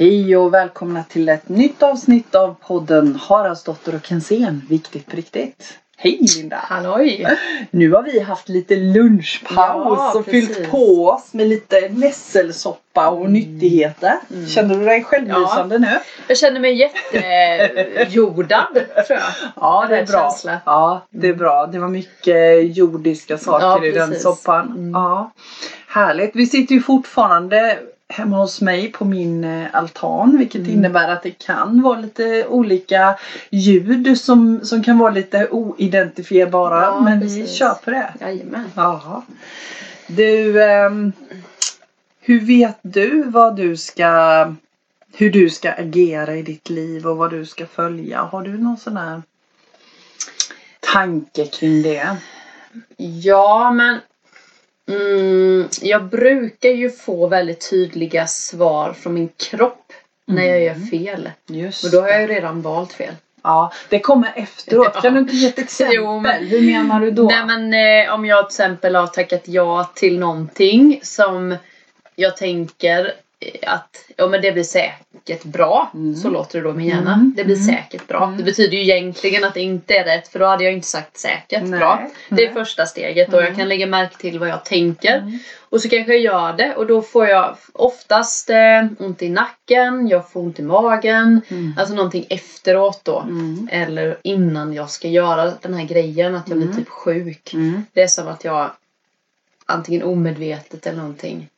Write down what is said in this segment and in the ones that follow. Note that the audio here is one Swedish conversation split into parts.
Hej och välkomna till ett nytt avsnitt av podden Haraldsdotter och Kensén. Viktigt på riktigt. Hej Linda! Halloj! Nu har vi haft lite lunchpaus Ja, och precis. fyllt på oss med lite nässelsoppa och nyttigheter. Mm. Känner du dig självlysande nu? Jag känner mig jättejordad tror jag. Ja, det är bra. känsla. Ja, det är bra. Det var mycket jordiska saker Ja, i den soppan. Mm. Ja. Härligt. Vi sitter ju fortfarande hemma hos mig på min eh, altan vilket Mm. innebär att det kan vara lite olika ljud som, som kan vara lite oidentifierbara Ja, men vi precis. kör på det. Jajamän. Jaha. Du, ehm, hur vet du vad du ska hur du ska agera i ditt liv och vad du ska följa? Har du någon sån här tanke kring det? Ja men mm, jag brukar ju få väldigt tydliga svar från min kropp när jag gör fel. Just Men då har jag ju redan valt fel. Ja, det kommer efteråt. Ja. Kan du inte ge ett exempel? Jo, men- Hur menar du då? Nej men eh, om jag till exempel har tackat ja till någonting som jag tänker att ja, men det blir säkert bra. Mm. Så låter det då i min hjärna. Mm. Det blir Mm. säkert bra. Mm. Det betyder ju egentligen att det inte är rätt för då hade jag inte sagt säkert Nej, bra. Det är första steget och Mm. jag kan lägga märke till vad jag tänker. Mm. Och så kanske jag gör det och då får jag oftast eh, ont i nacken, jag får ont i magen. Mm. Alltså någonting efteråt då. Mm. Eller innan jag ska göra den här grejen, att jag blir Mm. typ sjuk. Mm. Det är som att jag antingen omedvetet eller någonting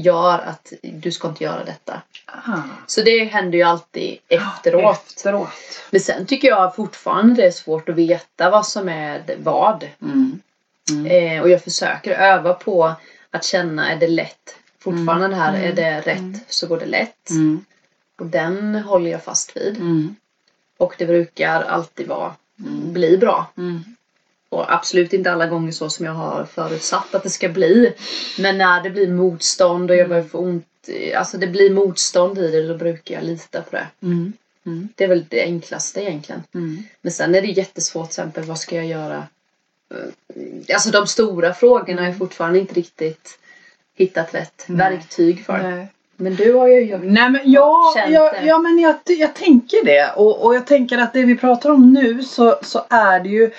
gör att du ska inte göra detta. Ah. Så det händer ju alltid efteråt. Efteråt. Men sen tycker jag fortfarande det är svårt att veta vad som är vad. Mm. Mm. Eh, och jag försöker öva på att känna, är det lätt? Fortfarande det här, Mm. är det rätt Mm. så går det lätt. Mm. Och den håller jag fast vid. Mm. Och det brukar alltid vara, Mm. bli bra. Mm. Och absolut inte alla gånger så som jag har förutsatt att det ska bli. Men när det blir motstånd och jag börjar få ont, alltså det blir motstånd i det, då brukar jag lita på det. Mm. Mm. Det är väl det enklaste egentligen. Mm. Men sen är det jättesvårt till exempel, vad ska jag göra? Eh, Alltså de stora frågorna har jag fortfarande inte riktigt hittat rätt Nej. verktyg för. Nej. Men du har ju gjort Nej men ja, känt ja, ja men jag, jag tänker det och, och jag tänker att det vi pratar om nu så, så är det ju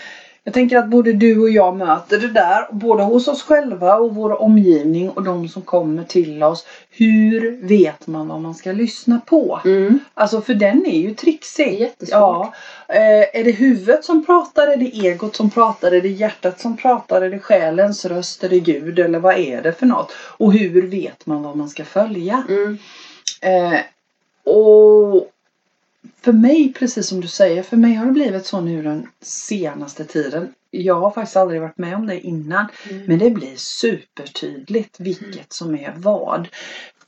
jag tänker att både du och jag möter det där, både hos oss själva och vår omgivning och de som kommer till oss. Hur vet man vad man ska lyssna på? Mm. Alltså för den är ju trixig. jättesvårt. Ja. Eh, är det huvudet som pratar? Är det egot som pratar? Är det hjärtat som pratar? Är det själens röst? Är det Gud? Eller vad är det för något? Och hur vet man vad man ska följa? Mm. Eh, och för mig, precis som du säger, för mig har det blivit så nu den senaste tiden. Jag har faktiskt aldrig varit med om det innan. Mm. Men det blir supertydligt vilket som är vad.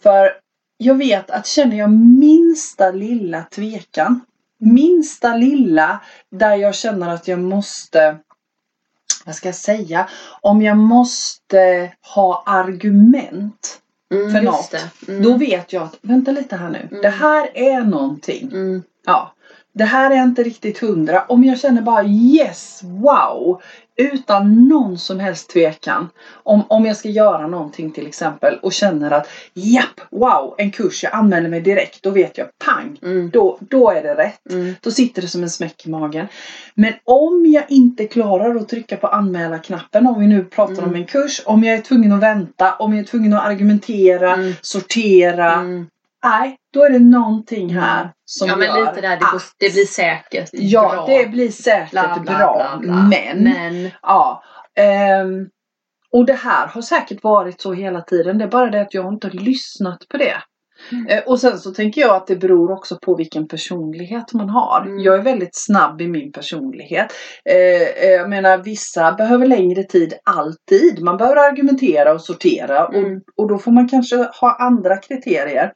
För jag vet att känner jag minsta lilla tvekan, minsta lilla där jag känner att jag måste vad ska jag säga? Om jag måste ha argument Mm, för något. Mm. Då vet jag att, vänta lite här nu. Mm. Det här är någonting. Mm. Ja. Det här är inte riktigt hundra. Om jag känner bara yes, wow. Utan någon som helst tvekan. Om, om jag ska göra någonting till exempel och känner att japp, wow, en kurs, jag anmäler mig direkt. Då vet jag, pang. Mm. Då, då är det rätt. Mm. Då sitter det som en smäck i magen. Men om jag inte klarar att trycka på anmäla-knappen, om vi nu pratar Mm. om en kurs, om jag är tvungen att vänta, om jag är tvungen att argumentera, Mm. sortera. Nej, då är det någonting här som Ja men gör lite där, det, går, att- det blir säkert Ja, bra. det blir säkert Bla, bla, bra. bla. Men, Men ja. ehm, och det här har säkert varit så hela tiden. Det är bara det att jag inte har lyssnat på det. Mm. Eh, och sen så tänker jag att det beror också på vilken personlighet man har. Mm. Jag är väldigt snabb i min personlighet. Eh, eh, jag menar vissa behöver längre tid alltid. Man behöver argumentera och sortera Mm. och, och då får man kanske ha andra kriterier.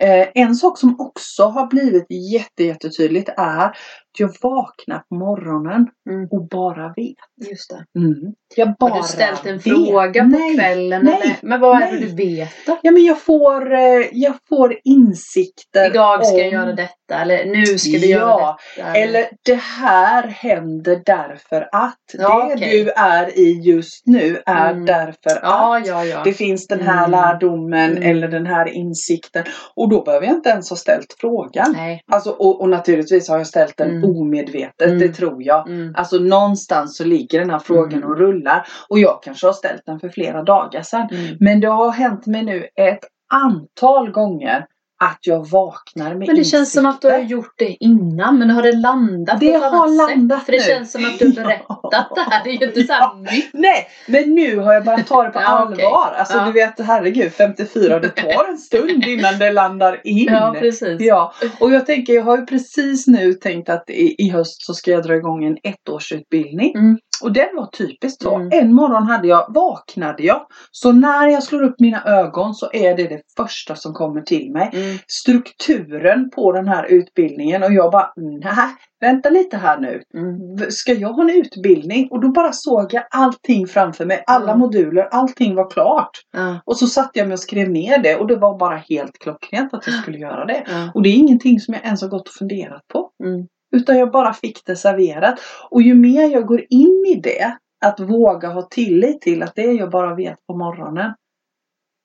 Eh, en sak som också har blivit jätte, jättetydligt är jag vaknar på morgonen Mm. och bara vet. Just det. Jag bara Har du ställt en vet. fråga på Nej, kvällen? nej, eller? Men vad är det nej. du vet då? Ja men jag får, eh, jag får insikter Idag ska jag om- göra detta eller nu ska du Ja, göra detta. Eller det här händer därför att. Ja, det okej. du är i just nu är Mm. därför Ja, att. ja, ja. Det finns den här Mm. lärdomen Mm. eller den här insikten. Och då behöver jag inte ens ha ställt frågan. Nej. Alltså, och, och naturligtvis har jag ställt den Mm. omedvetet, Mm. det tror jag. Mm. Alltså någonstans så ligger den här frågan Mm. och rullar. Och jag kanske har ställt den för flera dagar sedan. Mm. Men det har hänt mig nu ett antal gånger att jag vaknar med Men det känns som att du har insikter. gjort det innan men har det landat Det på ett har annat landat sätt? För det nu. känns som att du har berättat det här. Det är ju inte så Ja. nytt. Nej, men nu har jag börjat ta det på Ja, allvar. Alltså Ja. du vet, herregud, 54, det tar en stund innan det landar in. Ja, precis. Ja, och jag tänker, jag har ju precis nu tänkt att i, i höst så ska jag dra igång en ettårsutbildning. Mm. Och den var typiskt så. Mm. En morgon hade jag, vaknade jag. Så när jag slår upp mina ögon så är det det första som kommer till mig. Mm. Strukturen på den här utbildningen och jag bara, nej, vänta lite här nu. Mm. Ska jag ha en utbildning? Och då bara såg jag allting framför mig. Alla Mm. moduler, allting var klart. Och så satte jag mig och skrev ner det och det var bara helt klockrent att jag skulle göra det. Och det är ingenting som jag ens har gått och funderat på. Mm. Utan jag bara fick det serverat. Och ju mer jag går in i det, att våga ha tillit till att det jag bara vet på morgonen,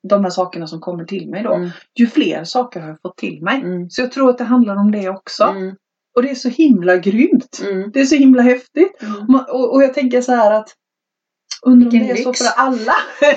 de här sakerna som kommer till mig då, Mm. ju fler saker har jag fått till mig. Mm. Så jag tror att det handlar om det också. Mm. Och det är så himla grymt. Mm. Det är så himla häftigt. Mm. Och, och jag tänker så här att Undrar om det är så för alla.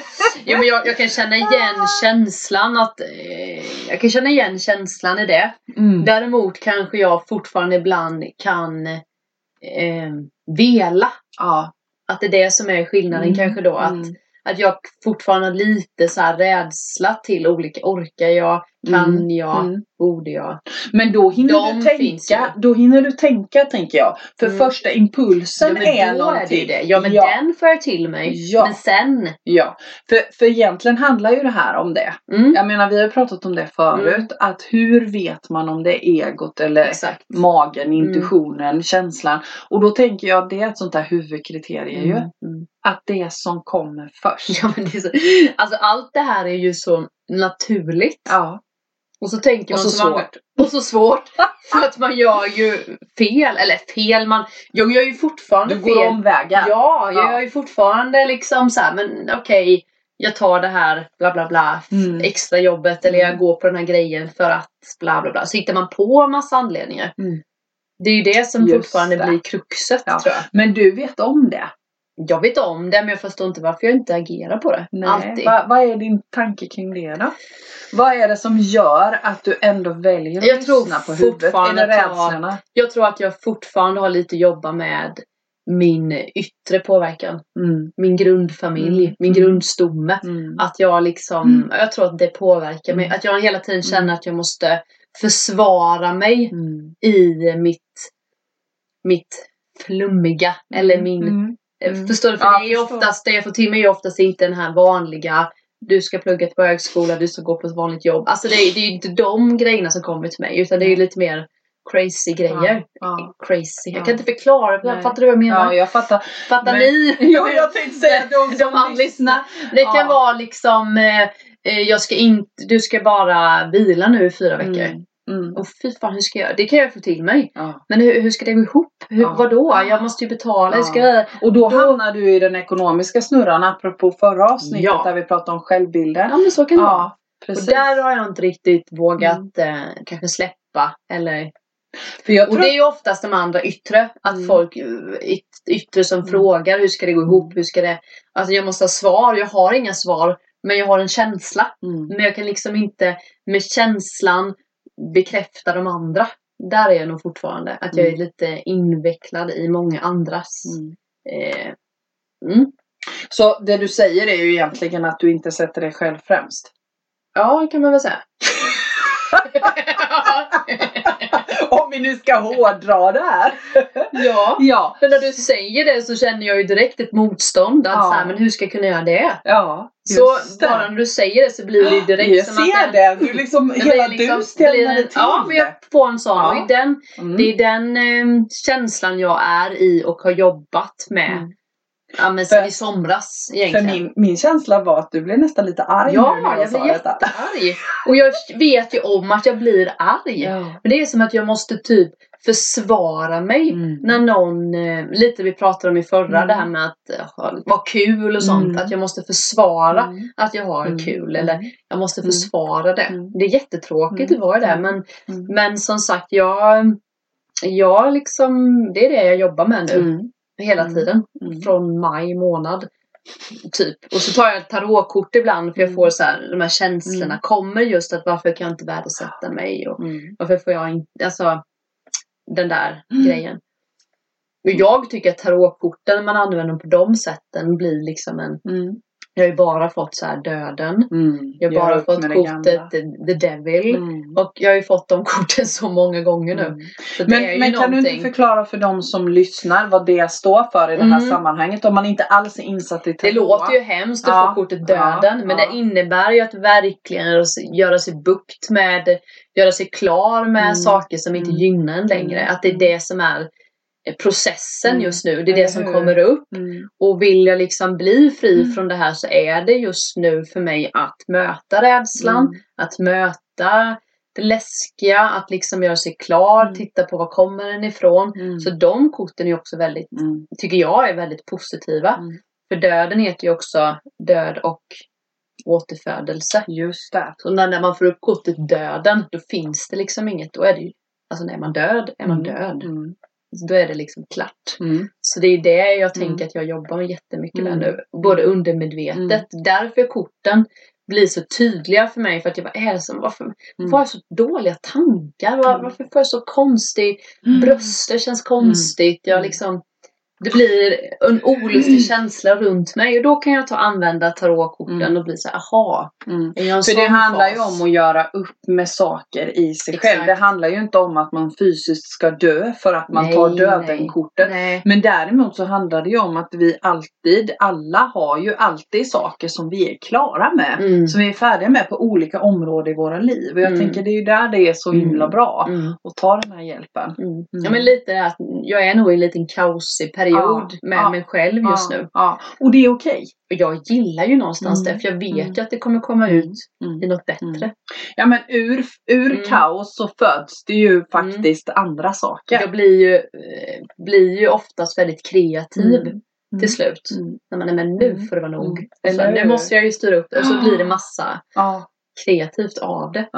Ja, men jag, jag kan känna igen känslan att eh, jag kan känna igen känslan i det. Mm. Däremot kanske jag fortfarande ibland kan eh, vela. Ja. Att det är det som är skillnaden Mm, kanske då. Att, mm att jag fortfarande har lite så här rädsla till olika. Orkar jag? Kan Mm, jag? mm. Borde jag? Men då hinner De du tänka, då hinner du tänka tänker jag. För Mm. första impulsen Ja är någonting. är det det. Ja men ja, den får jag till mig. Ja. Men sen. ja. För, för egentligen handlar ju det här om det. Mm, Jag menar vi har pratat om det förut. Att hur vet man om det är egot eller exakt. magen, intuitionen, känslan. Och då tänker jag att det är ett sånt där huvudkriterie ju. Mm, mm. Att det som kommer först. Ja, men det är så, alltså allt det här är ju så naturligt. Ja. Och så tänker Och man så som man- svårt. Och så svårt. För att man gör ju fel. Eller fel, man, jag gör ju fortfarande Du går fel. omvägar. Ja, jag Ja. gör ju fortfarande liksom så här, men okej. jag tar det här bla bla bla Mm. extra jobbet eller jag Mm. går på den här grejen för att bla bla bla. Så hittar man på massa anledningar. Mm. Det är ju det som Just fortfarande det. blir kruxet Ja. tror jag. Men du vet om det? Jag vet om det men jag förstår inte varför jag inte agerar på det. Nej. Alltid. Va- vad är din tanke kring det då? Vad är det som gör att du ändå väljer att Jag lyssna på huvudet? Är det rädslorna? Jag tror att jag fortfarande har lite att jobba med min yttre påverkan. Mm. Min grundfamilj, Mm. min Mm. grundstomme. Mm. Att jag liksom, Mm. jag tror att det påverkar mig. Mm. Att jag hela tiden känner att jag måste försvara mig i mitt, mitt flummiga. Eller min, Mm. Förstår du? För Ja, det är ju oftast, det jag får till mig är ju oftast inte den här vanliga du ska plugga på högskola, du ska gå på ett vanligt jobb. Alltså det är, det är ju inte de grejerna som kommer till mig utan det är ju lite mer crazy grejer. Ja. Crazy. Jag Ja. kan inte förklara, Nej. fattar du vad jag menar? ja, jag fattar. Fattar Men- ni? Ja, jag tänkte säga de som De lyssnar. Det kan Ja. vara liksom, eh, eh, jag ska inte, du ska bara vila nu i fyra veckor. Mm. Mm. Och fy fan, hur ska jag? Det kan jag få till mig. Ja. Men hur, hur ska det gå ihop? Hur, Ja. Vadå? Jag måste ju betala. Hur ska jag... Och då hamnar du i den ekonomiska snurran apropå förra avsnittet Ja. där vi pratade om självbilden. Ja men så kan det vara. Ja, Och där har jag inte riktigt vågat eh, kanske släppa. Eller... För jag Och tror det är ju oftast de andra yttre. Att Mm. folk eh, yt- yttre som Mm. frågar hur ska det gå ihop? Hur ska det... Alltså jag måste ha svar. Jag har inga svar. Men jag har en känsla. Mm. Men jag kan liksom inte med känslan bekräfta de andra. Där är jag nog fortfarande. Att jag är Mm. lite invecklad i många andras. Mm. Eh, mm. Så det du säger är ju egentligen att du inte sätter dig själv främst. Ja, kan man väl säga. Om vi nu ska hårdra det här. Ja. Ja. Men när du säger det så känner jag ju direkt ett motstånd. Att Ja. så här, men hur ska jag kunna göra det? Ja, Så det. bara när du säger det så blir det direkt jag som ser att det. Du liksom, hela liksom- du ställer till Ja, men jag får en sån. Ja. Och i den, Mm. det är den eh, känslan jag är i och har jobbat med. Mm. Ja, men För- i somras För egentligen. min, min känsla var att du blev nästan lite arg Ja, nu när jag, jag detta. jättearg. Och jag vet ju om att jag blir arg. Ja. Men det är som att jag måste typ försvara mig. Mm. När någon, eh, lite vi pratade om i förra, Mm. det här med att eh, vara kul och sånt. Mm. Att jag måste försvara Mm. att jag har Mm. kul. Eller jag måste Mm. försvara det. Mm. Det är jättetråkigt Mm. att vara det. Mm. Men, Mm. men som sagt, jag, jag liksom, det är det jag jobbar med nu. Hela Mm. tiden. Mm. Från maj månad. Typ. Och så tar jag ett tarotkort ibland för jag Mm. får så här, de här känslorna Mm. kommer just att varför kan jag inte värdesätta mig och Mm. varför får jag inte, alltså den där grejen. Och jag tycker att tarotkorten, när man använder dem på de sätten, blir liksom en, Mm. Jag har ju bara fått så här döden. Mm. Jag har bara upp fått det kortet the, the Devil. Mm. Och jag har ju fått de korten så många gånger nu. Mm. Det Men, men kan du inte förklara för de som lyssnar vad det står för i det här Mm. sammanhanget? Om man inte alls är insatt i Det tarot. låter ju hemskt att Ja, få kortet ja, döden. men ja. det innebär ju att verkligen göra sig- bukt med, göra sig klar med Mm. saker som inte Mm. gynnar en längre. Att det är det som är eh, processen Mm. just nu. Det är det som kommer upp. Mm. Och vill jag liksom bli fri Mm. från det här så är det just nu för mig att möta rädslan, Mm. att möta det läskiga, att liksom göra sig klar, Mm. titta på var kommer den ifrån. Mm. Så de korten är också väldigt, tycker jag är väldigt positiva. För döden heter ju också död och återfödelse. Just det. Så när, när man får upp kortet döden, då finns det liksom inget, då är det ju, alltså när man död, är man död. Mm. Då är det liksom klart. Mm. Så det är det jag Mm. tänker att jag jobbar med jättemycket Mm. med nu. Både undermedvetet. Mm. Därför korten blir så tydliga för mig. För att jag bara, är det som, varför Mm. får jag så dåliga tankar? Var, Mm. Varför får jag så konstig Mm. bröstet känns konstigt. Jag Mm. liksom, det blir en olustig känsla runt mig. Och då kan jag ta använda tarotkorten Mm. och bli så här, aha. Mm. För det handlar fas? ju om att göra upp med saker i sig Exakt. själv. Det handlar ju inte om att man fysiskt ska dö för att man Nej, tar döden-kortet. Men däremot så handlar det ju om att vi alltid, alla har ju alltid saker som vi är klara med. Mm. Som vi är färdiga med på olika områden i våra liv. Och jag Mm. tänker det är ju där det är så Mm. himla bra Mm. att ta den här hjälpen. Mm. Ja men lite att jag är nog i en liten kaosig period Ja, med ja, mig själv just ja, nu. Ja. Och det är okej. Och jag gillar ju någonstans Mm. det för jag vet Mm. ju att det kommer komma ut Mm. i något bättre. Ja men ur, ur Mm. kaos så föds det ju faktiskt andra saker. Jag blir ju, eh, blir ju oftast väldigt kreativ Mm. till slut. Mm. När man är men nu Mm. får det vara nog. Mm. Eller nu måste jag ju styra upp det. Och så blir det massa kreativt av det.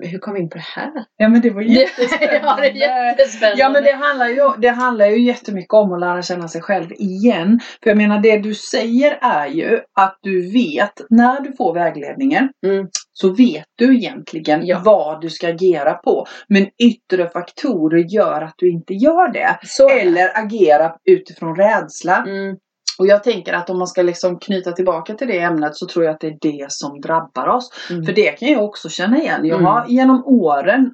Hur kom vi in på det här? ja men det var jättespännande. ja, det är jättespännande. Ja men det handlar, ju, det handlar ju jättemycket om att lära känna sig själv igen. För jag menar det du säger är ju att du vet när du får vägledningen Mm. så vet du egentligen Ja. vad du ska agera på. Men yttre faktorer gör att du inte gör det. Så. Eller agerar utifrån rädsla. Mm. Och jag tänker att om man ska liksom knyta tillbaka till det ämnet så tror jag att det är det som drabbar oss. Mm. För det kan jag också känna igen. Jag Mm. har genom åren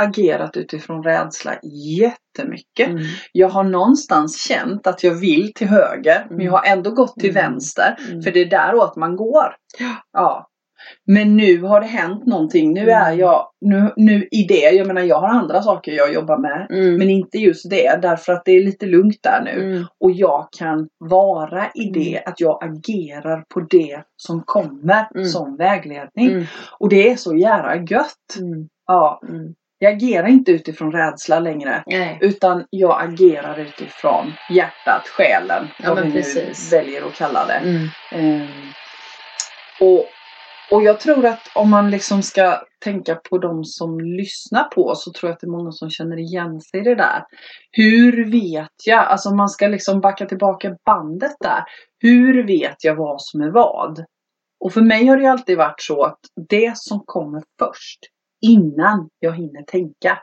agerat utifrån rädsla jättemycket. Mm. Jag har någonstans känt att jag vill till höger men jag har ändå gått till Mm. vänster. Mm. För det är däråt man går. Ja. Men nu har det hänt någonting. Nu är Mm. jag nu, nu i det. Jag menar jag har andra saker jag jobbar med. Mm. Men inte just det därför att det är lite lugnt där nu. Mm. Och jag kan vara i det att jag agerar på det som kommer Mm. som vägledning. Mm. Och det är så jävla gött. Mm. Ja, Mm. jag agerar inte utifrån rädsla längre. Nej. Utan jag agerar utifrån hjärtat, själen, Ja, vad vi nu väljer att kalla det. Mm. Ehm, och, och jag tror att om man liksom ska tänka på de som lyssnar på så tror jag att det är många som känner igen sig i det där. Hur vet jag, alltså om man ska liksom backa tillbaka bandet där. Hur vet jag vad som är vad? Och för mig har det ju alltid varit så att det som kommer först innan jag hinner tänka.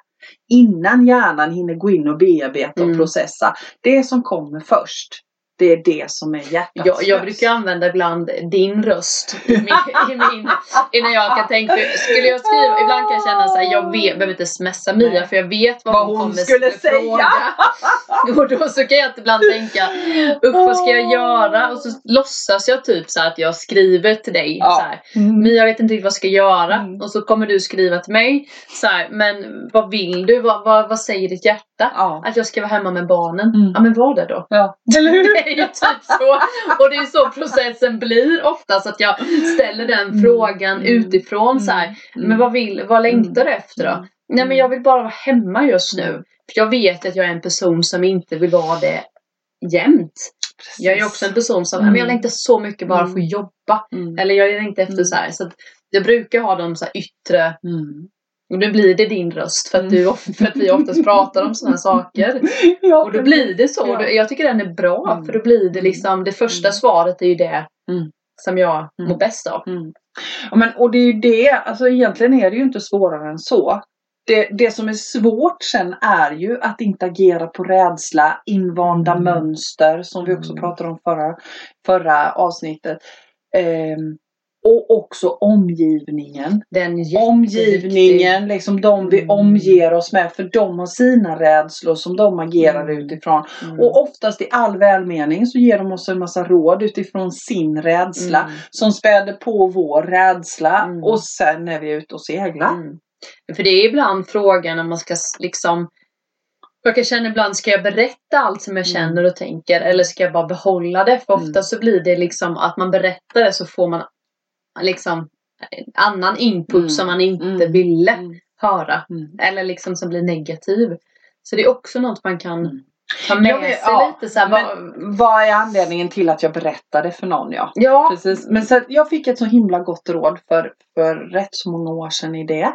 Innan hjärnan hinner gå in och bearbeta och Mm. processa. Det som kommer först. Det är det som är hjärtats Jag, jag brukar använda ibland din röst i min, i min, innan jag kan tänka. Skulle jag skriva, ibland kan jag känna så här, jag vet, behöver inte smsa Mia för jag vet vad, Vad hon hon kommer skulle s- fråga. Och då så kan jag ibland tänka, usch vad ska jag göra? Och så låtsas jag typ så att jag skriver till dig Ja. så här. Mm. Mia jag vet inte riktigt vad jag ska göra. Mm. Och så kommer du skriva till mig så här, men vad vill du? Vad, vad, vad säger ditt hjärta? Ja. Att jag ska vara hemma med barnen. Mm. Ja men var det då. ja. Eller hur? Är ju typ så. Och det är så processen blir oftast att jag ställer den Mm. frågan Mm. utifrån så här. Mm. Men vad, vill, vad längtar du efter då? Mm. Nej men jag vill bara vara hemma just nu. Mm. För jag vet att jag är en person som inte vill vara det jämt. Jag är också en person som, Mm. men jag längtar så mycket bara för att jobba. Mm. Eller jag längtar efter Mm. så här. Så jag brukar ha de så yttre, Mm. Och nu blir det din röst för att, du, för att vi oftast pratar om sådana saker. Ja, Och då blir det så. Ja. Jag tycker den är bra Mm. för då blir det liksom, det första Mm. svaret är ju det Mm. som jag Mm. mår bäst av. Mm. Ja, men, och det är ju det, alltså egentligen är det ju inte svårare än så. Det, det som är svårt sen är ju att inte agera på rädsla, invanda Mm. mönster som vi också Mm. pratade om förra, förra avsnittet. Ehm, och också omgivningen. Omgivningen, liksom de vi Mm. omger oss med. För de har sina rädslor som de agerar Mm. utifrån. Mm. Och oftast i all välmening så ger de oss en massa råd utifrån sin rädsla Mm. som späder på vår rädsla Mm. och sen är vi ute och seglar. Mm. För det är ibland frågan om man ska liksom jag kan känna ibland, ska jag berätta allt som jag känner och tänker eller ska jag bara behålla det? För ofta så blir det liksom att man berättar det så får man liksom annan input Mm. som man inte Mm. ville Mm. höra. Mm. Eller liksom som blir negativ. Så det är också något man kan ta med vet- sig ja, lite så här, vad, Men vad är anledningen till att jag berättade för någon? Ja. Ja, Precis. Men så, jag fick ett så himla gott råd för, för rätt så många år sedan i det.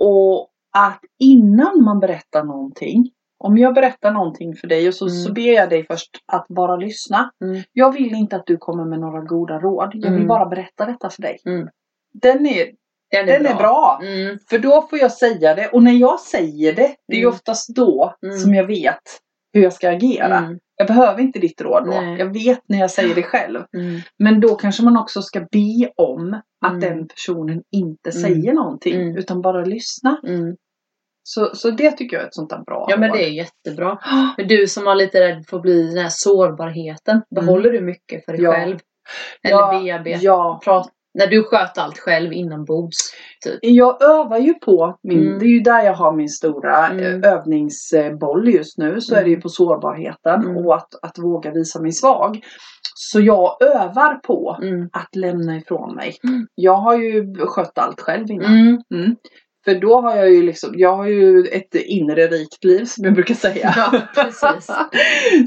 Och att innan man berättar någonting om jag berättar någonting för dig och så, Mm. så ber jag dig först att bara lyssna. Mm. Jag vill inte att du kommer med några goda råd. Jag vill Mm. bara berätta detta för dig. Mm. Den, är, den är den bra. är bra. Mm. För då får jag säga det. Och när jag säger det, det är ju Mm. oftast då Mm. som jag vet hur jag ska agera. Mm. Jag behöver inte ditt råd då. Nej. Jag vet när jag säger det själv. Men då kanske man också ska be om att den personen inte säger någonting utan bara lyssna. Mm. Så, så det tycker jag är ett sånt där bra Ja men det är jättebra. Men du som var lite rädd för att bli den här sårbarheten. Behåller du mycket för dig Ja. själv? Eller ja, bearbetar? ja. Prat, när du sköt allt själv inombords? Typ. Jag övar ju på min, Mm. det är ju där jag har min stora Mm. eh, övningsboll just nu. Så är det ju Mm. på sårbarheten Mm. och att, att våga visa mig svag. Så jag övar på Mm. att lämna ifrån mig. Mm. Jag har ju skött allt själv innan. För då har jag ju liksom, jag har ju ett inre rikt liv som jag brukar säga. Ja, precis.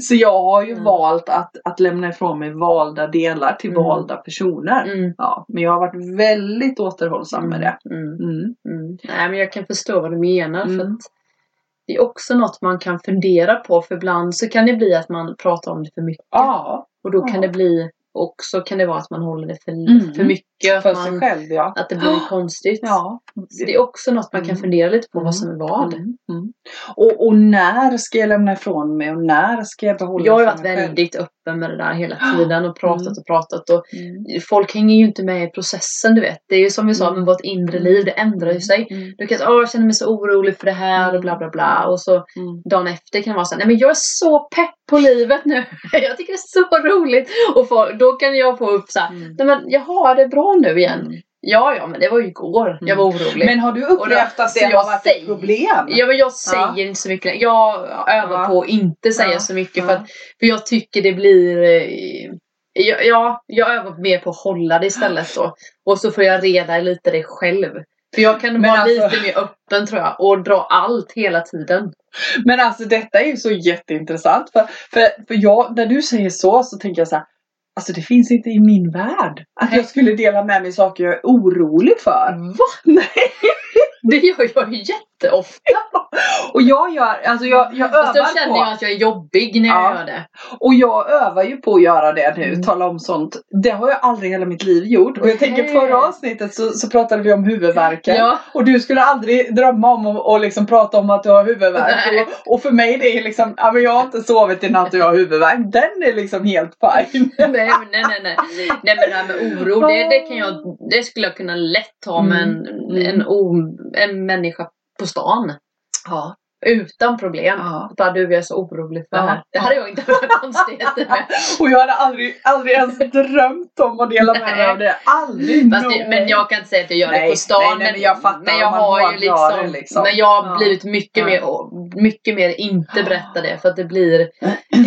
Så jag har ju Mm. valt att, att lämna ifrån mig valda delar till Mm. valda personer. Mm. Ja, men jag har varit väldigt återhållsam med det. Mm. Mm. Mm. Nej men jag kan förstå vad du menar. För det är också något man kan fundera på. För ibland så kan det bli att man pratar om det för mycket. Ja, Och då Ja. kan det bli, också kan det vara att man håller det för, Mm. för mycket. för Att, sig man, själv ja. att det blir konstigt. Ja. Så det är också något man kan Mm. fundera lite på Mm. vad som är vad. Mm. Mm. Och, och när ska jag lämna ifrån mig och när ska jag behålla Jag har varit själv? väldigt öppen med det där hela tiden och pratat Mm. och pratat. Och folk hänger ju inte med i processen du vet. Det är ju som vi sa med vårt inre liv, det ändrar ju sig. Du kan säga åh jag känner mig så orolig för det här och bla bla bla. Och så dagen efter kan det vara så här, nej men jag är så pepp på livet nu. jag tycker det är så roligt. Och få, då kan jag få upp så här, Mm. nej men jaha det är bra nu igen. Mm. Ja ja men det var ju igår jag var orolig. Men har du upplevt då- att det har varit säger- ett problem? Ja men jag säger inte så mycket. Jag övar Ja. på att inte säga Ja. så mycket Ja. för, att, för jag tycker det blir eh, ja, ja, jag övar mer på att hålla det istället då. Och så får jag reda lite det själv. För jag kan vara alltså- lite mer öppen tror jag och dra allt hela tiden. Men alltså detta är ju så jätteintressant. För, för, för jag, när du säger så så tänker jag så här. Alltså det finns inte i min värld att jag skulle dela med mig saker jag är orolig för. Va? Nej. Det gör jag ju jätteofta. Och jag gör, alltså jag, jag Fast då övar känner på. jag att jag är jobbig när jag Ja. gör det. Och jag övar ju på att göra det nu, Mm. tala om sånt. Det har jag aldrig i hela mitt liv gjort. Och jag tänker Nej. förra avsnittet så, så pratade vi om huvudvärken. Ja. Och du skulle aldrig drömma om att och liksom prata om att du har huvudvärk. Och, och för mig det är liksom, ja men jag har inte sovit i natt och jag har huvudvärk. Den är liksom helt fine. nej, nej, nej, nej. Nej men det här med oro, det, det kan jag, det skulle jag kunna lätt ta med en, Mm. en, o, en människa på stan. Ja. Utan problem. ja. Bara du, jag är så orolig för det här. Det hade jag inte några konstigheter med. Och jag hade aldrig, aldrig ens drömt om att dela med mig av det. Aldrig Fast det, men jag kan inte säga att jag gör det Nej, på stan. nej, nej, men jag fattar men jag har ju liksom, det, liksom. Men jag har blivit mycket Ja. mer, mycket mer inte berätta det. För att det blir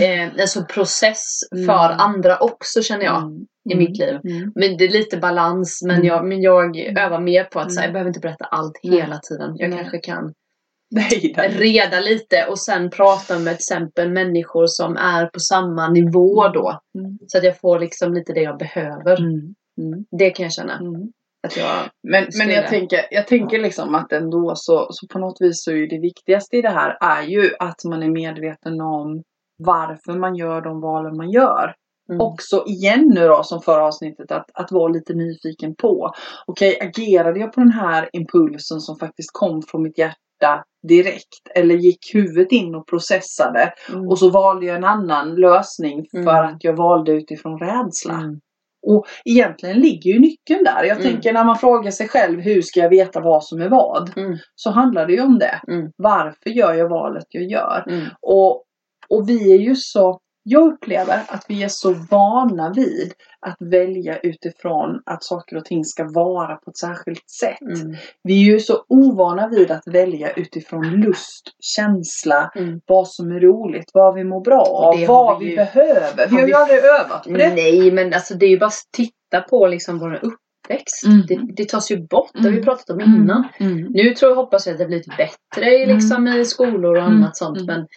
eh, en sån process för Mm. andra också känner jag. Mm. I mitt liv. Mm. Men det är lite balans. Men, Mm. jag, men jag övar mer på att säga, Mm. jag behöver inte berätta allt hela tiden. Jag kanske kan Nej, reda lite och sen prata med till exempel människor som är på samma nivå då. Mm. Så att jag får liksom lite det jag behöver. Mm. Mm. Det kan jag känna. Mm. Att jag, Men, men jag, tänker, jag tänker liksom att ändå så, så på något vis så är det viktigaste i det här är ju att man är medveten om varför man gör de valen man gör. Mm. Också igen nu då som förra avsnittet att, att vara lite nyfiken på. Okej, agerade jag på den här impulsen som faktiskt kom från mitt hjärta direkt? Eller gick huvudet in och processade Mm. och så valde jag en annan lösning för Mm. att jag valde utifrån rädsla? Mm. Och egentligen ligger ju nyckeln där. Jag Mm. tänker när man frågar sig själv hur ska jag veta vad som är vad? Mm. Så handlar det ju om det. Mm. Varför gör jag valet jag gör? Mm. Och, och vi är ju så, jag upplever att vi är så vana vid att välja utifrån att saker och ting ska vara på ett särskilt sätt. Mm. Vi är ju så ovana vid att välja utifrån lust, känsla, Mm. vad som är roligt, vad vi mår bra av, vad vi ju- behöver. Vi har ju aldrig övat på det. Nej men alltså det är ju bara att titta på liksom vår uppväxt. Mm. Det, det tas ju bort, det har vi Mm. pratat om innan. Mm. Mm. Nu tror jag, hoppas jag att det har blivit bättre liksom, i skolor och annat sånt. Men,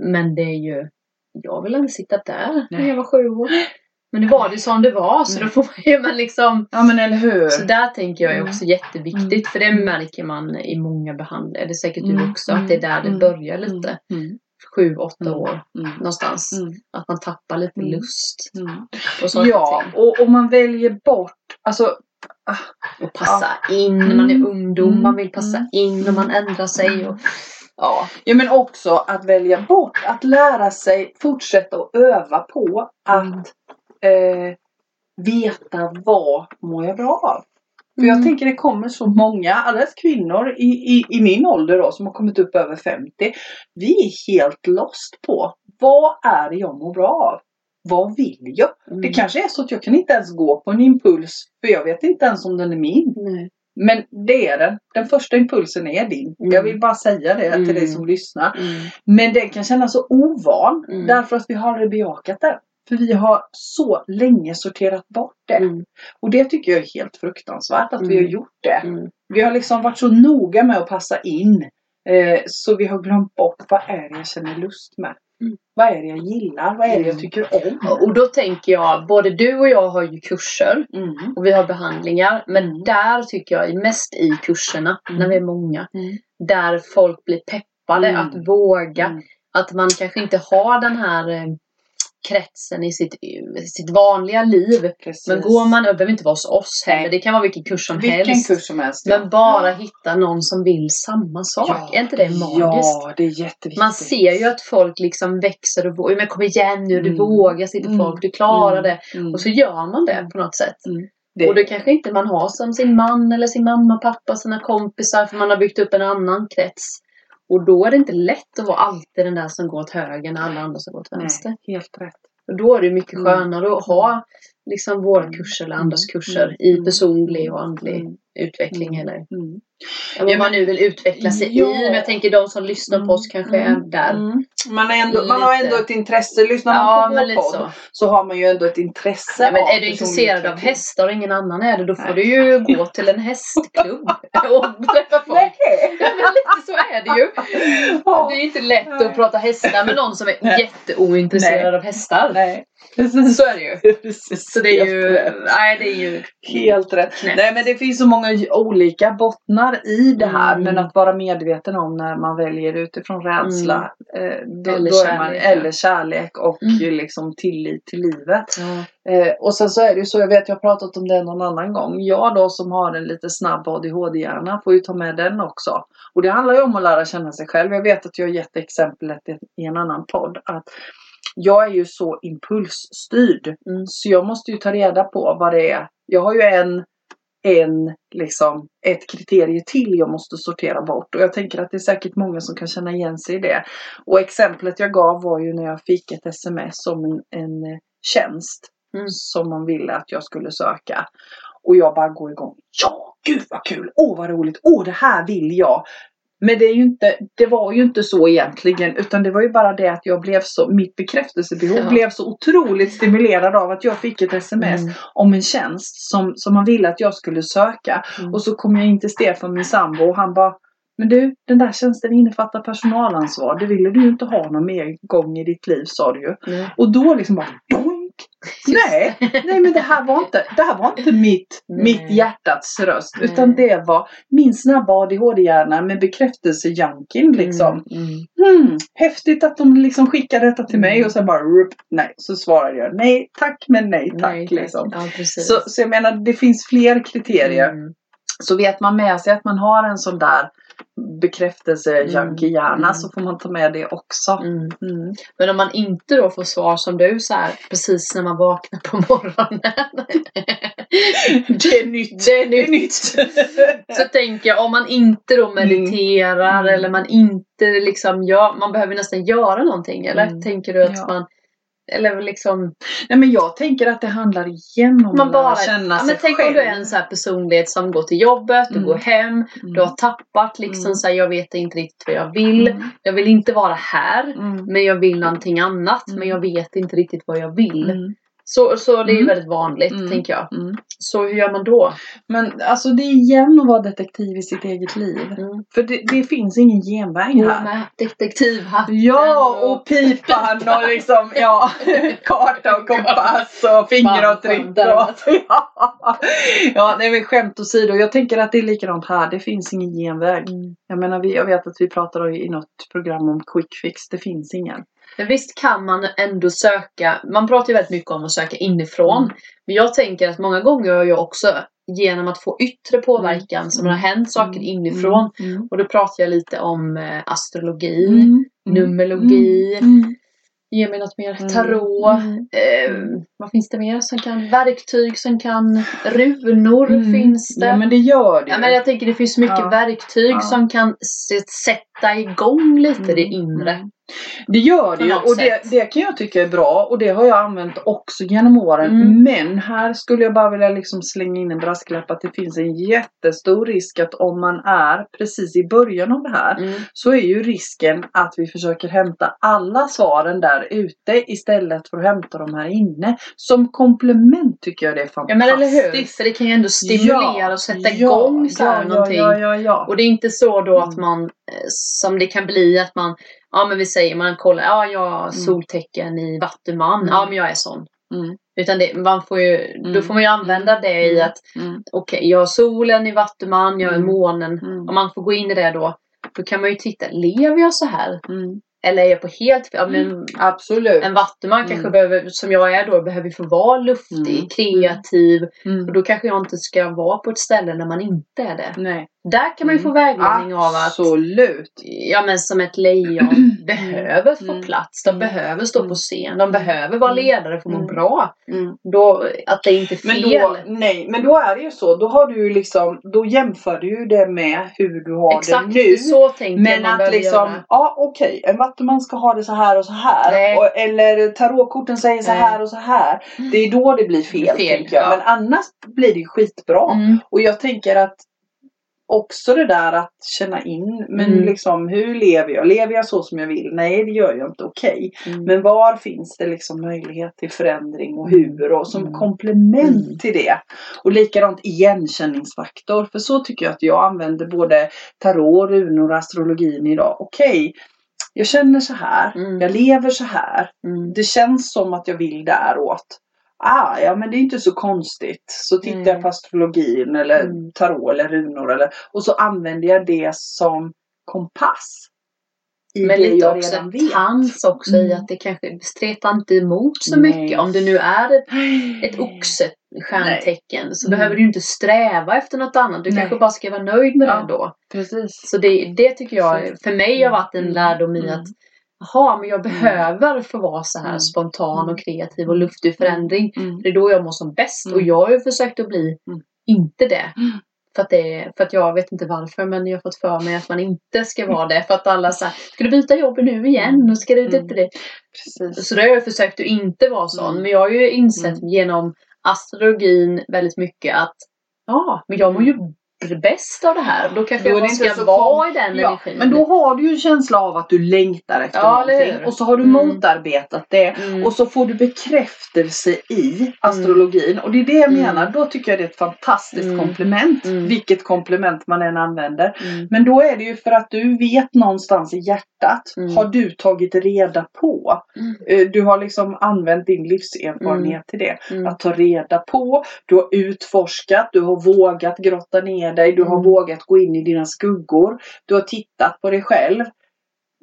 men det är ju, jag vill inte sitta där när jag var sju år. Men nu var det som det var så Nej. då får man ju men liksom Ja men eller hur. Så där tänker jag är Mm. också jätteviktigt Mm. för det märker man i många behandlingar. Det är säkert du Mm. också att det är där det Mm. börjar lite. Mm. Sju, åtta Mm. år Mm. någonstans. Mm. Att man tappar lite Mm. lust Mm. saker Ja, och och, och man väljer bort, alltså Och passa in när man är Mm. ungdom. Man vill passa Mm. in och man ändrar sig. Och, ja. Ja men också att välja bort, att lära sig fortsätta att öva på att eh, veta vad mår jag bra av. För jag Mm. tänker det kommer så många, alldeles kvinnor i, i, i min ålder då som har kommit upp över 50. Vi är helt lost på vad är det jag mår bra av? Vad vill jag? Det Mm. kanske är så att jag kan inte ens gå på en impuls för jag vet inte ens om den är min. Nej. Men det är den. Den första impulsen är din. Mm. Jag vill bara säga det till Mm. dig som lyssnar. Mm. Men den kan kännas så ovan Mm. därför att vi har aldrig bejakat den. För vi har så länge sorterat bort det. Mm. Och det tycker jag är helt fruktansvärt att vi Mm. har gjort det. Mm. Vi har liksom varit så noga med att passa in. Eh, så vi har glömt bort vad är det jag känner lust med. Mm. Vad är det jag gillar? Vad är det jag Mm. tycker om? Och då tänker jag, både du och jag har ju kurser Mm. och vi har behandlingar. Men Mm. där tycker jag, mest i kurserna, Mm. när vi är många, där folk blir peppade att våga. Att man kanske inte har den här eh, kretsen i sitt, sitt vanliga liv. Precis. Men går man, det behöver inte vara hos oss heller, det kan vara vilken kurs som Vilken helst. kurs som helst. ja. Men bara hitta någon som vill samma sak. är inte det magiskt? Ja, det är jätteviktigt. Man ser ju att folk liksom växer och vågar. Men kom igen nu, du Mm. vågar sitter Mm. folk, du klarar Mm. det. Mm. Och så gör man det på något sätt. Det- Och det kanske inte man har som sin man eller sin mamma, pappa, sina kompisar för man har byggt upp en annan krets. Och då är det inte lätt att vara alltid den där som går åt höger när alla andra som går åt vänster. Nej, helt rätt. Och då är det mycket Mm. skönare att ha liksom våra kurser eller andras Mm. kurser Mm. i personlig och andlig Mm. Utveckling Mm. eller Mm. vad Ja, man nu vill utveckla sig Ja. i. Men jag tänker de som lyssnar på oss kanske är Mm. där. Mm. Man, är ändå, man har ändå ett intresse. Lyssnar man Ja, på vår podd så. så. har man ju ändå ett intresse men är du intresserad av hästar och ingen annan är det, då får Nej. du ju gå till en hästklubb och träffa folk. Nej! Ja, men lite så är det ju. Det är ju inte lätt Nej. att prata hästar med någon som är jätteointresserad Nej. av hästar. Nej. Så är det ju. Precis. Så det är ju, nej det är ju Helt rätt. knäppt. Nej men det finns så många olika bottnar i det här. Mm. Men att vara medveten om när man väljer utifrån rädsla. Eh, då, Eller då är man, kärlek, ja. eller kärlek och Mm. liksom tillit till livet. Eh, och sen så är det ju så, jag vet jag har pratat om det någon annan gång. Jag då som har en lite snabb ADHD-hjärna får ju ta med den också. Och det handlar ju om att lära känna sig själv. Jag vet att jag har gett exemplet i- i en annan podd. Att jag är ju så impulsstyrd. Mm. Så jag måste ju ta reda på vad det är. Jag har ju en, en liksom, ett kriterie till jag måste sortera bort. Och jag tänker att det är säkert många som kan känna igen sig i det. Och exemplet jag gav var ju när jag fick ett sms om en, en eh, tjänst Mm. som man ville att jag skulle söka. Och jag bara går igång. Ja, gud vad kul! Åh vad roligt! Åh det här vill jag! Men det, är ju inte, det var ju inte så egentligen utan det var ju bara det att jag blev så, mitt bekräftelsebehov Ja. blev så otroligt stimulerad av att jag fick ett sms Mm. om en tjänst som, som man ville att jag skulle söka. Mm. Och så kom jag in till Stefan, min sambo, och han bara Men du, den där tjänsten innefattar personalansvar. Det ville du ju inte ha någon mer gång i ditt liv sa du ju. Nej. Och då liksom bara! Nej, nej men det här var inte, det här var inte mitt, Nej. mitt hjärtats röst. Nej. Utan det var min snabba ADHD-hjärna med bekräftelsejunkien liksom. Mm. Mm. Hmm, häftigt att de liksom skickar detta till mig Mm. och sen bara rup, nej. Så svarade jag nej tack men nej tack Nej, tack. liksom. Ja. Så, så jag menar det finns fler kriterier. Mm. Så vet man med sig att man har en sån där bekräftelsejunkie-hjärna Mm. så får man ta med det också. Mm. Mm. Men om man inte då får svar som du så här precis när man vaknar på morgonen. Det är nytt. Det är nytt. Så tänker jag om man inte då mediterar Mm. eller man inte liksom gör, man behöver nästan göra någonting eller? Mm. Tänker du att Ja. man eller liksom, Nej men jag tänker att det handlar igen om man att bara, känna ja, sig men tänk själv. om du är en sån här personlighet som går till jobbet, du Mm. går hem, Mm. du har tappat liksom Mm. så här, jag vet inte riktigt vad jag vill, Mm. jag vill inte vara här, Mm. men jag vill någonting annat, Mm. men jag vet inte riktigt vad jag vill. Så, så det är ju Mm. väldigt vanligt, Mm. tänker jag. Mm. Så hur gör man då? Men alltså det är igen att vara detektiv i sitt eget liv. Mm. För det, det finns ingen genväg här. med detektivhatten Ja, och pipan och liksom, ja, karta och kompass och fingeravtryck. och- Ja, ja nej men skämt åsido. Jag tänker att det är likadant här. Det finns ingen genväg. Mm. Jag menar, vi, jag vet att vi pratar i något program om quick fix. Det finns ingen. Men visst kan man ändå söka, man pratar ju väldigt mycket om att söka inifrån. Mm. Men jag tänker att många gånger har jag också genom att få yttre påverkan som har hänt saker Mm. inifrån. Mm. Och då pratar jag lite om eh, astrologi, Mm. numerologi, Mm. ge mig något mer, Mm. tarot. Mm. Eh, vad finns det mer som kan, verktyg som kan, runor Mm. finns det. Ja men det gör det Ja, men jag tänker det finns mycket Ja. verktyg Ja. som kan sätta igång lite det Mm, inre. Det gör det ju och det, det kan jag tycka är bra och det har jag använt också genom åren. Mm. Men här skulle jag bara vilja liksom slänga in en brasklapp att det finns en jättestor risk att om man är precis i början av det här Mm. så är ju risken att vi försöker hämta alla svaren där ute istället för att hämta dem här inne. Som komplement tycker jag det är Ja fantastiskt. men eller hur? För det kan ju ändå stimulera Ja, och sätta ja, igång så här ja, någonting. Ja, ja, ja, Och det är inte så då att Mm. man, eh, som det kan bli att man, ja men vi säger man kollar, ja jag har soltecken i vattuman, Mm. ja men jag är sån. Mm, Utan det, man får ju, då Mm. får man ju använda det i Mm. att, mm, okej jag har solen i vattuman, jag Mm. månen. mm, Om man får gå in i det då, då kan man ju titta, lever jag så här? mm. Eller är jag på helt fel? Ja, men Absolut. En vattuman Mm. kanske behöver, som jag är då, behöver få vara luftig, Mm. kreativ. Mm. Och då kanske jag inte ska vara på ett ställe där man inte är det. Nej. Där kan man ju få Mm. vägledning av att Absolut. Ja men som ett lejon behöver få Mm. plats. De Mm. behöver stå på Mm. scen. De behöver vara Mm. ledare för att må Mm. bra. Mm. Då, att det inte är Men fel. då, nej, men då är det ju så. Då har du ju liksom, då jämför du ju det med hur du har Exakt, det nu. så tänker Men man att behöver liksom, göra. ja okej, en vattuman ska ha det så här och så här. Och, eller tarotkorten säger så Nej. här och så här. Det är då det blir fel, Fel, tänker jag. ja. Men annars blir det skitbra. Mm. Och jag tänker att också det där att känna in, men Mm. liksom hur lever jag? Lever jag så som jag vill? Nej, det gör jag inte. Okej. Mm. Men var finns det liksom möjlighet till förändring och hur och som Mm. komplement Mm. till det. Och likadant igenkänningsfaktor. För så tycker jag att jag använder både tarot, runor och astrologin idag. Okej, Jag känner så här. Mm. Jag lever så här. Mm. Det känns som att jag vill däråt. Ah, ja men det är inte så konstigt. Så tittar Nej. jag på astrologin eller Mm. tarot eller runor eller och så använder jag det som kompass. I Men det lite jag också chans också i Mm. att det kanske stretar inte emot så Nej. mycket. Om det nu är ett, ett oxe stjärntecken så Mm. behöver du inte sträva efter något annat. Du Nej. kanske bara ska vara nöjd med Ja. det då. Precis. Så det, det tycker jag, för mig har varit en Mm. lärdom i Mm. att Jaha, men jag behöver få vara så här Mm. spontan Mm. och kreativ och luftig förändring. Mm. Det är då jag mår som bäst. Mm. Och jag har ju försökt att bli Mm. inte det. Mm. För att, det, för att jag vet inte varför men jag har fått för mig att man inte ska vara det. För att alla säger ska du byta jobb nu igen? Och ska du Mm. inte det? Precis. Så då har jag försökt att inte vara sån. Mm. Men jag har ju insett Mm. genom astrologin väldigt mycket att ja, men jag mår ju bäst av det här. Då kanske Då jag inte ska vara i den Ja, energin. men då har du ju en känsla av att du längtar efter Ja, någonting. Och så har du Mm. motarbetat det. Mm. Och så får du bekräftelse i astrologin. Och det är det jag Mm. menar. Då tycker jag det är ett fantastiskt Mm. komplement. Mm. Vilket komplement man än använder. Mm. Men då är det ju för att du vet någonstans i hjärtat. Mm. Har du tagit reda på. Mm. Eh, Du har liksom använt din livserfarenhet till det. Mm. Att ta reda på. Du har utforskat. Du har vågat grotta ner dig. Du har Mm. vågat gå in i dina skuggor. Du har tittat på dig själv.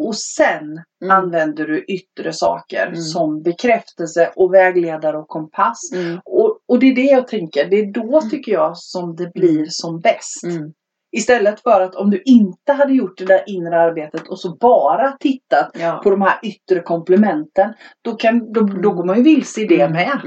Och sen Mm. använder du yttre saker Mm. som bekräftelse och vägledare och kompass. Mm. Och, och det är det jag tänker. Det är då Mm. tycker jag som det blir som bäst. Mm. Istället för att om du inte hade gjort det där inre arbetet och så bara tittat Ja. på de här yttre komplementen. Då, kan, då, då går man ju vilse i det Mm. med.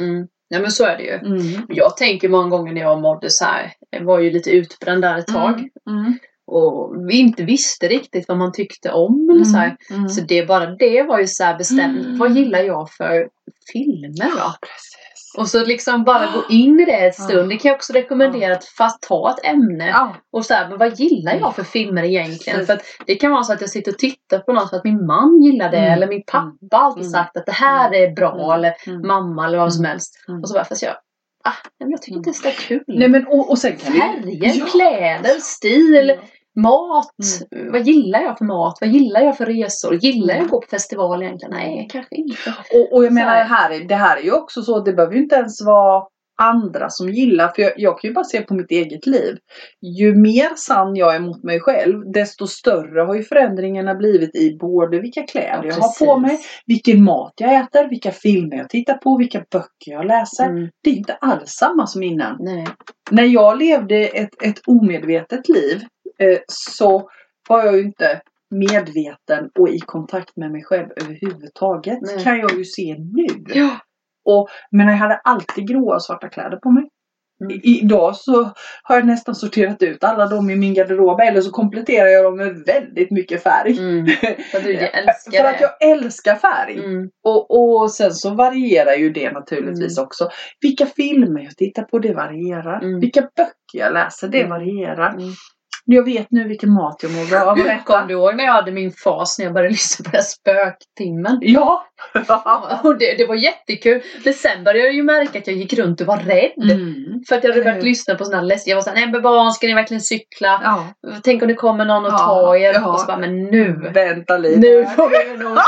Mm. Ja men så är det ju. Mm. Jag tänker många gånger när jag mådde så här. Jag var ju lite utbränd där ett tag. Mm. Och vi inte visste riktigt vad man tyckte om eller så här. Mm. Så det bara det var ju så bestämt. Mm. Vad gillar jag för filmer då? Ja, precis. Och så liksom bara gå in i det ett stund. Det kan jag också rekommendera att fast ta ett ämne. Ja. Och så här, men vad gillar jag för filmer egentligen? Precis. För att det kan vara så att jag sitter och tittar på något för att min man gillar det. Mm. Eller min pappa har alltid Mm. sagt att det här är bra. Mm. Eller Mm. mamma eller vad som Mm. helst. Mm. Och så bara, fast jag, ah, nej, men jag tycker inte det är så kul. Nej men och, och sen kan Färger, Ja. kläder, stil, Ja. mat. Vad gillar jag för mat? Vad gillar jag för resor? Gillar jag Mm. att gå på festival egentligen? Nej, kanske inte. Och, och jag menar det här, är- det här är ju också så, det behöver ju inte ens vara andra som gillar. För jag, jag kan ju bara se på mitt eget liv. Ju mer sann jag är mot mig själv, desto större har ju förändringarna blivit i både vilka kläder jag har på mig, vilken mat jag äter, vilka filmer jag tittar på, vilka böcker jag läser. Mm. Det är inte alls samma som innan. Nej. När jag levde ett, ett omedvetet liv så var jag ju inte medveten och i kontakt med mig själv överhuvudtaget. Nej. kan jag ju se nu. Ja. Och, men jag hade alltid gråa och svarta kläder på mig. Mm. Idag så har jag nästan sorterat ut alla dem i min garderob eller så kompletterar jag dem med väldigt mycket färg. Mm. För att För att jag älskar färg. Mm. Och, och sen så varierar ju det naturligtvis också. Vilka filmer jag tittar på, det varierar. Mm. Vilka böcker jag läser, det Mm. varierar. Mm. Jag vet nu vilken mat jag mår bra av att äta. Kom du ihåg när jag hade min fas när jag började lyssna på den här spöktimmen? Ja! Och det, det var jättekul. Men sen började jag ju märka att jag gick runt och var rädd. Mm. För att jag hade börjat hur? lyssna på sådana här läskiga... Jag var såhär, nej men barn ska ni verkligen cykla? ja. Tänk om det kommer någon och Ja, tar er. ja. Och så bara, men nu. Vänta lite. Nu får vi nog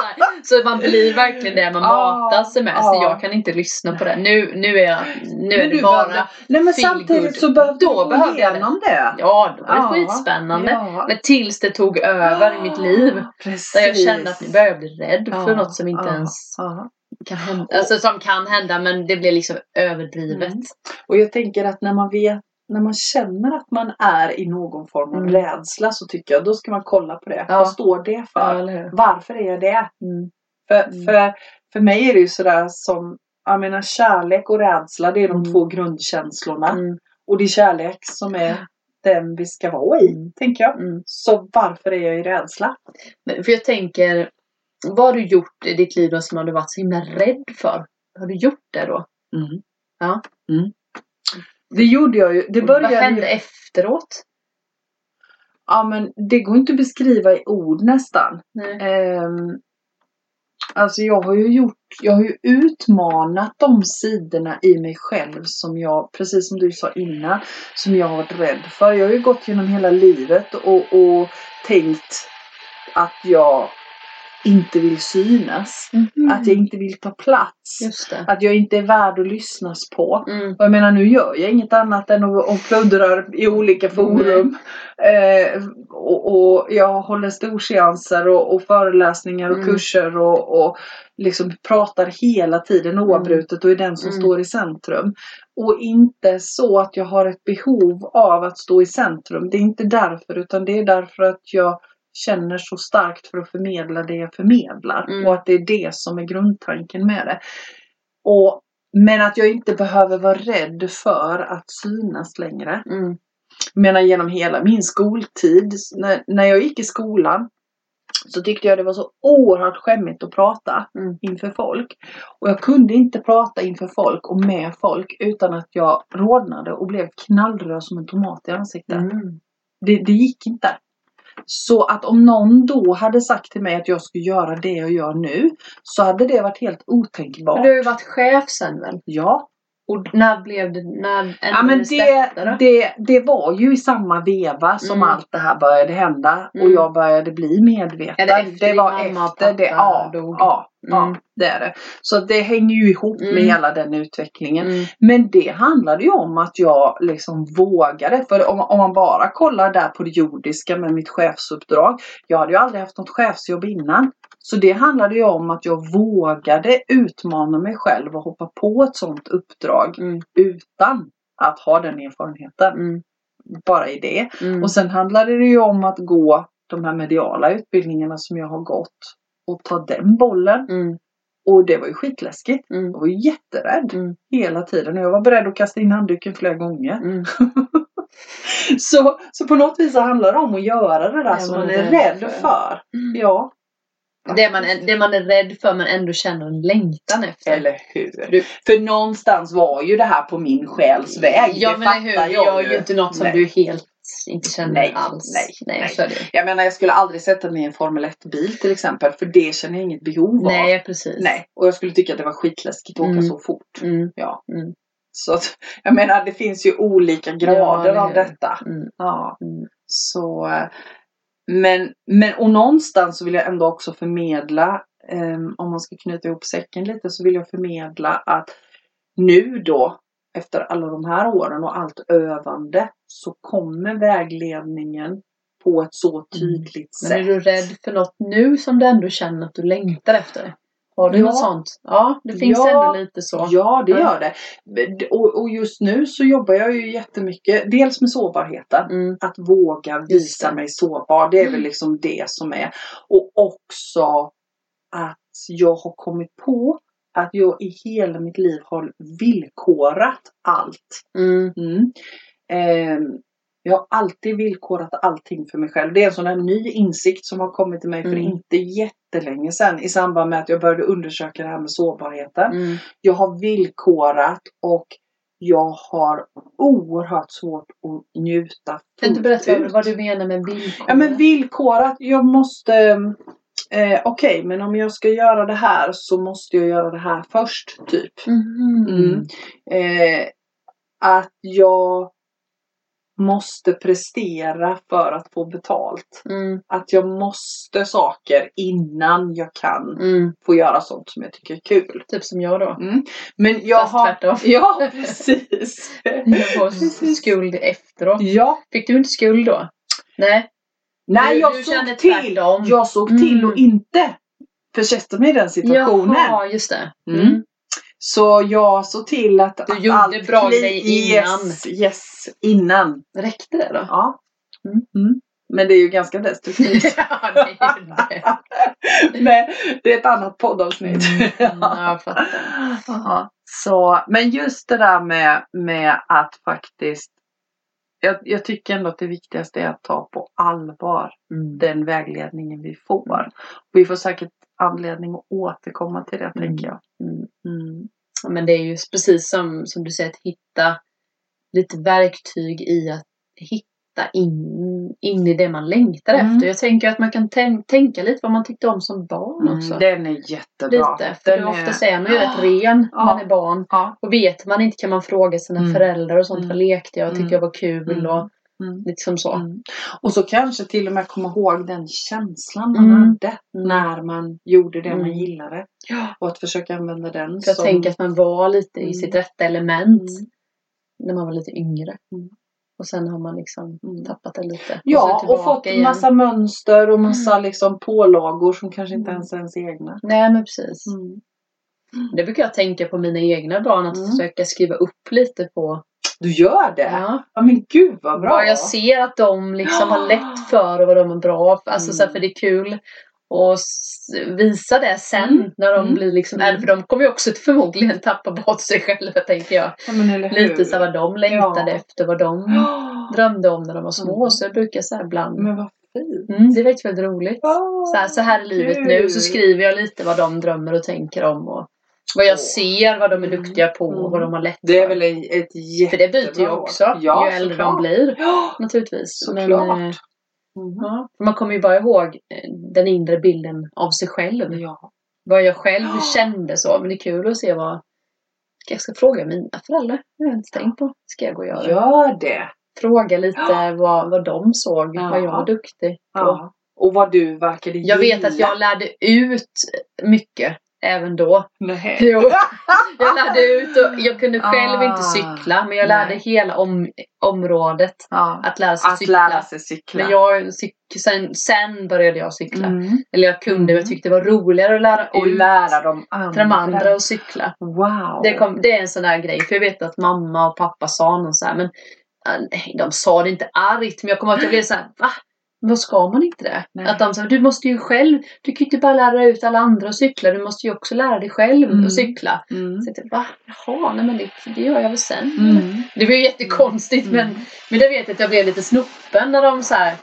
så man blir verkligen det man Ja, matas med. Så ja. jag kan inte lyssna på det. Nu, nu är, jag, nu är Men det du bara... behövde- Nej men samtidigt så behövde du gå det. igenom det. Ja, då var det Ja, skitspännande. Ja. Men tills det tog över i mitt liv. Precis. Där jag kände att nu börjar jag bli rädd för Ja, något som inte ja, ens ja. kan hända. Alltså som kan hända men det blir liksom överdrivet. Mm. Och jag tänker att när man vet när man känner att man är i någon form av Mm. rädsla så tycker jag då ska man kolla på det. Ja. Vad står det för? Ja? Varför är jag det? Mm. För, Mm. för, för mig är det ju sådär som, jag menar kärlek och rädsla det är de Mm. två grundkänslorna. Mm. Och det är kärlek som är den vi ska vara i, Mm. tänker jag. Mm. Så varför är jag i rädsla? Men för jag tänker, vad har du gjort i ditt liv då som har du varit så himla rädd för? Har du gjort det då? Ja. Mm. Det gjorde jag ju. Det Vad började hände ju, efteråt? ja men det går inte att beskriva i ord nästan. Nej. Alltså jag har ju gjort, jag har ju utmanat de sidorna i mig själv som jag, precis som du sa innan, som jag har varit rädd för. Jag har ju gått genom hela livet och, och tänkt att jag inte vill synas. Mhm. Att jag inte vill ta plats. Att jag inte är värd att lyssnas på. Mm. Och jag menar nu gör jag inget annat än att, att pluddra i olika forum. Eh, och, och jag håller storseanser och, och föreläsningar och Mm. kurser och, och liksom pratar hela tiden oavbrutet och är den som Mm. står i centrum. Och inte så att jag har ett behov av att stå i centrum. Det är inte därför utan det är därför att jag känner så starkt för att förmedla det jag förmedlar. Mm. Och att det är det som är grundtanken med det. Och, men att jag inte behöver vara rädd för att synas längre. Mm. Jag menar genom hela min skoltid, när, när jag gick i skolan så tyckte jag det var så oerhört skämmigt att prata Mm. inför folk. Och jag kunde inte prata inför folk och med folk utan att jag rodnade och blev knallröd som en tomat i ansiktet. Mm. Det, det gick inte. Så att om någon då hade sagt till mig att jag skulle göra det jag gör nu så hade det varit helt otänkbart. Du har ju varit chef sen väl? Ja, Och när blev det, när Ja men det, släppte det, det var ju i samma veva som Mm. allt det här började hända och Mm. jag började bli medveten. Det din var och efter det. Ja, dog? ja, ja, Mm. det är det. Så det hänger ju ihop med Mm. hela den utvecklingen. Mm. Men det handlade ju om att jag liksom vågade. För om, om man bara kollar där på det jordiska med mitt chefsuppdrag. Jag hade ju aldrig haft något chefsjobb innan. Så det handlade ju om att jag vågade utmana mig själv och hoppa på ett sådant uppdrag Mm. utan att ha den erfarenheten. Mm. Bara i det. Mm. Och sen handlade det ju om att gå de här mediala utbildningarna som jag har gått och ta den bollen. Mm. Och det var ju skitläskigt. Mm. Jag var ju jätterädd Mm. hela tiden och jag var beredd att kasta in handduken flera gånger. Mm. Så, så på något vis så handlar det om att göra det där Det som man är är rädd för. för. Mm. Ja. Det, man är, det man är rädd för men ändå känner en längtan efter. Eller hur? Du- För någonstans var ju det här på min själs väg. Ja det men eller hur, du jag gör ju inte något som Nej. du helt inte känner Nej, alls. nej, nej. Så är det. Jag menar jag skulle aldrig sätta mig i en Formel 1-bil till exempel. För det känner jag inget behov av. Nej precis. Nej. Och jag skulle tycka att det var skitläskigt att åka Mm. så fort. Mm. Ja. Mm. Så att, jag menar det finns ju olika grader eller av hur? detta. Mm. Ja. Mm. Så, men, men och någonstans så vill jag ändå också förmedla, eh, om man ska knyta ihop säcken lite, så vill jag förmedla att nu då, efter alla de här åren och allt övande, så kommer vägledningen på ett så tydligt Men är sätt. du rädd för något nu som du ändå känner att du längtar efter? Har du Ja. något sånt? Ja, det finns Ja. ändå lite så. Ja, det gör det. Och, och just nu så jobbar jag ju jättemycket, dels med sårbarheten. Mm. Att våga visa mig sårbar. Det är väl Mm. liksom det som är. Och också att jag har kommit på att jag i hela mitt liv har villkorat allt. Mm. Mm. Ehm, jag har alltid villkorat allting för mig själv. Det är en sån här ny insikt som har kommit till mig för Mm. inte jättelänge sedan i samband med att jag började undersöka det här med sårbarheten. Mm. Jag har villkorat och jag har oerhört svårt att njuta Kan du berätta vad, ut. vad du menar med villkor? Ja men villkorat, jag måste eh, Okej men om jag ska göra det här så måste jag göra det här först typ. Mhm. Mm. Eh, att jag måste prestera för att få betalt. Mm. Att jag måste saker innan jag kan Mm. få göra sånt som jag tycker är kul. Typ som jag då. Men jag Fast har... tvärtom. Ja, precis. Jag får skuld efteråt. ja. Fick du inte skuld då? Nej. Nej, jag du såg till. Jag såg Mm. till att inte försätta mig i den situationen. Jaha, just det. Mm. Mm. Så jag såg till att, Du att gjorde allt bra grejer Yes, yes, innan. Räckte det då? Ja. Mm. Mm. Men det är ju ganska destruktivt. ja, det är det. Men det är ett annat poddavsnitt. Mm, jag fattar. Så, men just det där med, med att faktiskt jag, jag tycker ändå att det viktigaste är att ta på allvar Mm. den vägledningen vi får. Vi får säkert anledning att återkomma till det Mm. tänker jag. Mm. Mm. Men det är ju precis som, som du säger, att hitta lite verktyg i att hitta in, in i det man längtar Mm. efter. Jag tänker att man kan tän- tänka lite vad man tyckte om som barn Mm, också. den är jättebra. lite, för den det ofta säger man ju rätt ren Ja. man är barn. Ja. Och vet man inte kan man fråga sina Mm. föräldrar och sånt. Mm. Vad lekte jag? Tyckte Mm. jag var kul? Mm. Och Mm. Liksom så. Mm. Och så kanske till och med komma ihåg den känslan man Mm. hade Mm. när man gjorde det man Mm. gillade. Och att försöka använda den För jag som... tänker att man var lite i Mm. sitt rätta element Mm. när man var lite yngre. Mm. Och sen har man liksom Mm. tappat det lite. Ja, så och fått igen. massa mönster och massa Mm. liksom pålagor som kanske inte Mm. ens är ens egna. Nej men precis. Mm. Det brukar jag tänka på mina egna barn, att Mm. försöka skriva upp lite på Du gör det? Ja, ja, men gud vad bra! vad jag ser att de liksom har lätt för och vad de är bra för. Alltså Mm. så här, för det är kul s- visa det sen Mm. när de Mm. blir liksom äldre. För de kommer ju också förmodligen tappa bort sig själva tänker jag. Ja? Lite så vad de längtade Ja. efter, vad de drömde om när de var små. Mm. Så jag brukar så här ibland. Men vad fint! Mm, det är faktiskt väldigt roligt. Ja, Så här, så här är livet kul. nu. Så skriver jag lite vad de drömmer och tänker om. Och vad jag Åh. ser, vad de är Mm. duktiga på och vad de har lätt Det är för. väl ett jättebra För det byter ju också Ja, ju äldre de blir. Ja, Naturligtvis. såklart. Men, ja, för man kommer ju bara ihåg eh, den inre bilden av sig själv. Ja. Vad jag själv Ja. kände så. Men det är kul att se vad... Jag ska fråga mina föräldrar. Det har jag inte tänkt på. ska jag gå och göra. Gör det! Fråga lite vad, vad de såg. Ja. Vad jag var duktig på. Ja. Och vad du verkade Jag vet att jag lärde ut mycket även då. Nej. Jo, jag lärde ut och jag kunde själv Ah, inte cykla men jag lärde nej. hela om, området Ja. att lära sig Att cykla. lära sig cykla. Men jag, cyk- sen, sen började jag cykla. Mm. Eller jag kunde men jag tyckte det var roligare att lära Och ut lära de andra. till de andra att cykla. Wow! Det, kom, det är en sån där grej för jag vet att mamma och pappa sa någon så här, men äh, de sa det inte argt men jag kommer att jag blev så här, va? Vad ska man inte det? Nej. Att de sa, du måste ju själv, du kan ju inte bara lära ut alla andra att cykla, du måste ju också lära dig själv Mm. att cykla. Mm. Så jag tänkte, va? Jaha, nej men det, det gör jag väl sen. Mm. Det var ju jättekonstigt Mm. men, men det vet jag att jag blev lite snoppen när de så här.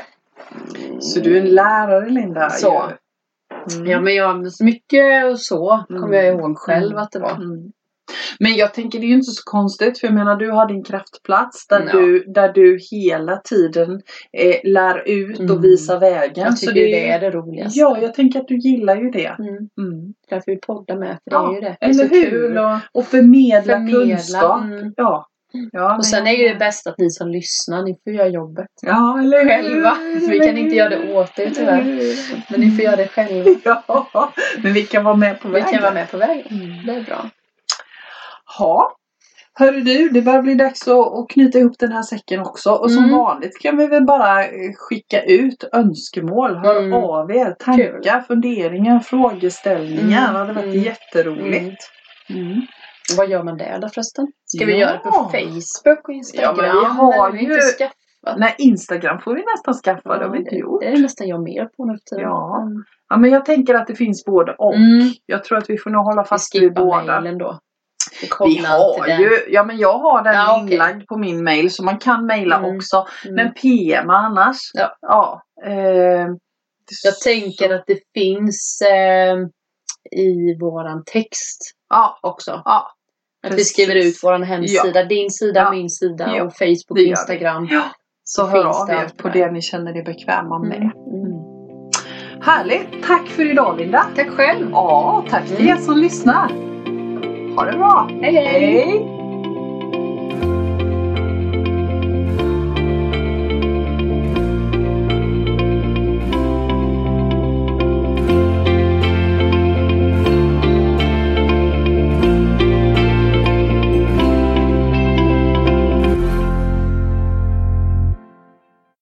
Så du är en lärare Linda? Så. Mm. Ja men jag, så mycket och så Mm. kommer jag ihåg själv att det var. Mm. Men jag tänker det är ju inte så konstigt för jag menar du har din kraftplats där, Ja. du, där du hela tiden eh, lär ut Mm. och visar vägen. Jag tycker det, är är det roligaste. Ja, jag tänker att du gillar ju det. Mm. Mm. Därför vi poddar med, för Ja, det är ju det. Det är eller så hur? kul och, Och förmedla, Förmedla, kunskap. mm. Ja. ja och sen är ju det bäst att ni som lyssnar, ni får göra jobbet Ja, eller själva. För vi kan inte göra det åt er tyvärr. Men ni får göra det själva. Ja, men vi kan vara med på Vi vägen. kan vara med på vägen. Mm. Det är bra. Ja. Hörru du, det börjar bli dags att, att knyta ihop den här säcken också. Och som Mm. vanligt kan vi väl bara eh, skicka ut önskemål. Hör Mm. av er. Tankar, funderingar, frågeställningar. Mm. Det hade varit Mm. jätteroligt. Mm. Och vad gör man där då förresten? Ska vi Ja. göra det på Facebook och Instagram? Ja, men vi har vi ju- inte skaffat? Nej, Instagram får vi nästan skaffa. det har vi inte gjort. det är nästan jag mer på nu för. Ja. Mm. Ja, men jag tänker att det finns både och. Mm. Jag tror att vi får nog hålla Vi fast vid skippar båda. mejlen då. Vi, Vi har ju, ja men jag har den Ja, okej. inlagd på min mail så man kan mejla Mm. också. Mm. Men PM annars. Ja. ja eh, Jag så- tänker att det finns eh, i våran text Ja, också. ja. Att vi precis. skriver ut våran hemsida, din sida, Ja. min sida Ja, och Facebook, vi. Instagram. ja. Så Det hör av det er på där. det ni känner er bekväma med. Mm. Mm. Härligt! Tack för idag Linda! Tack själv! Ja, tack till Mm. er som lyssnar! Ha det bra! hej! hej. Hej.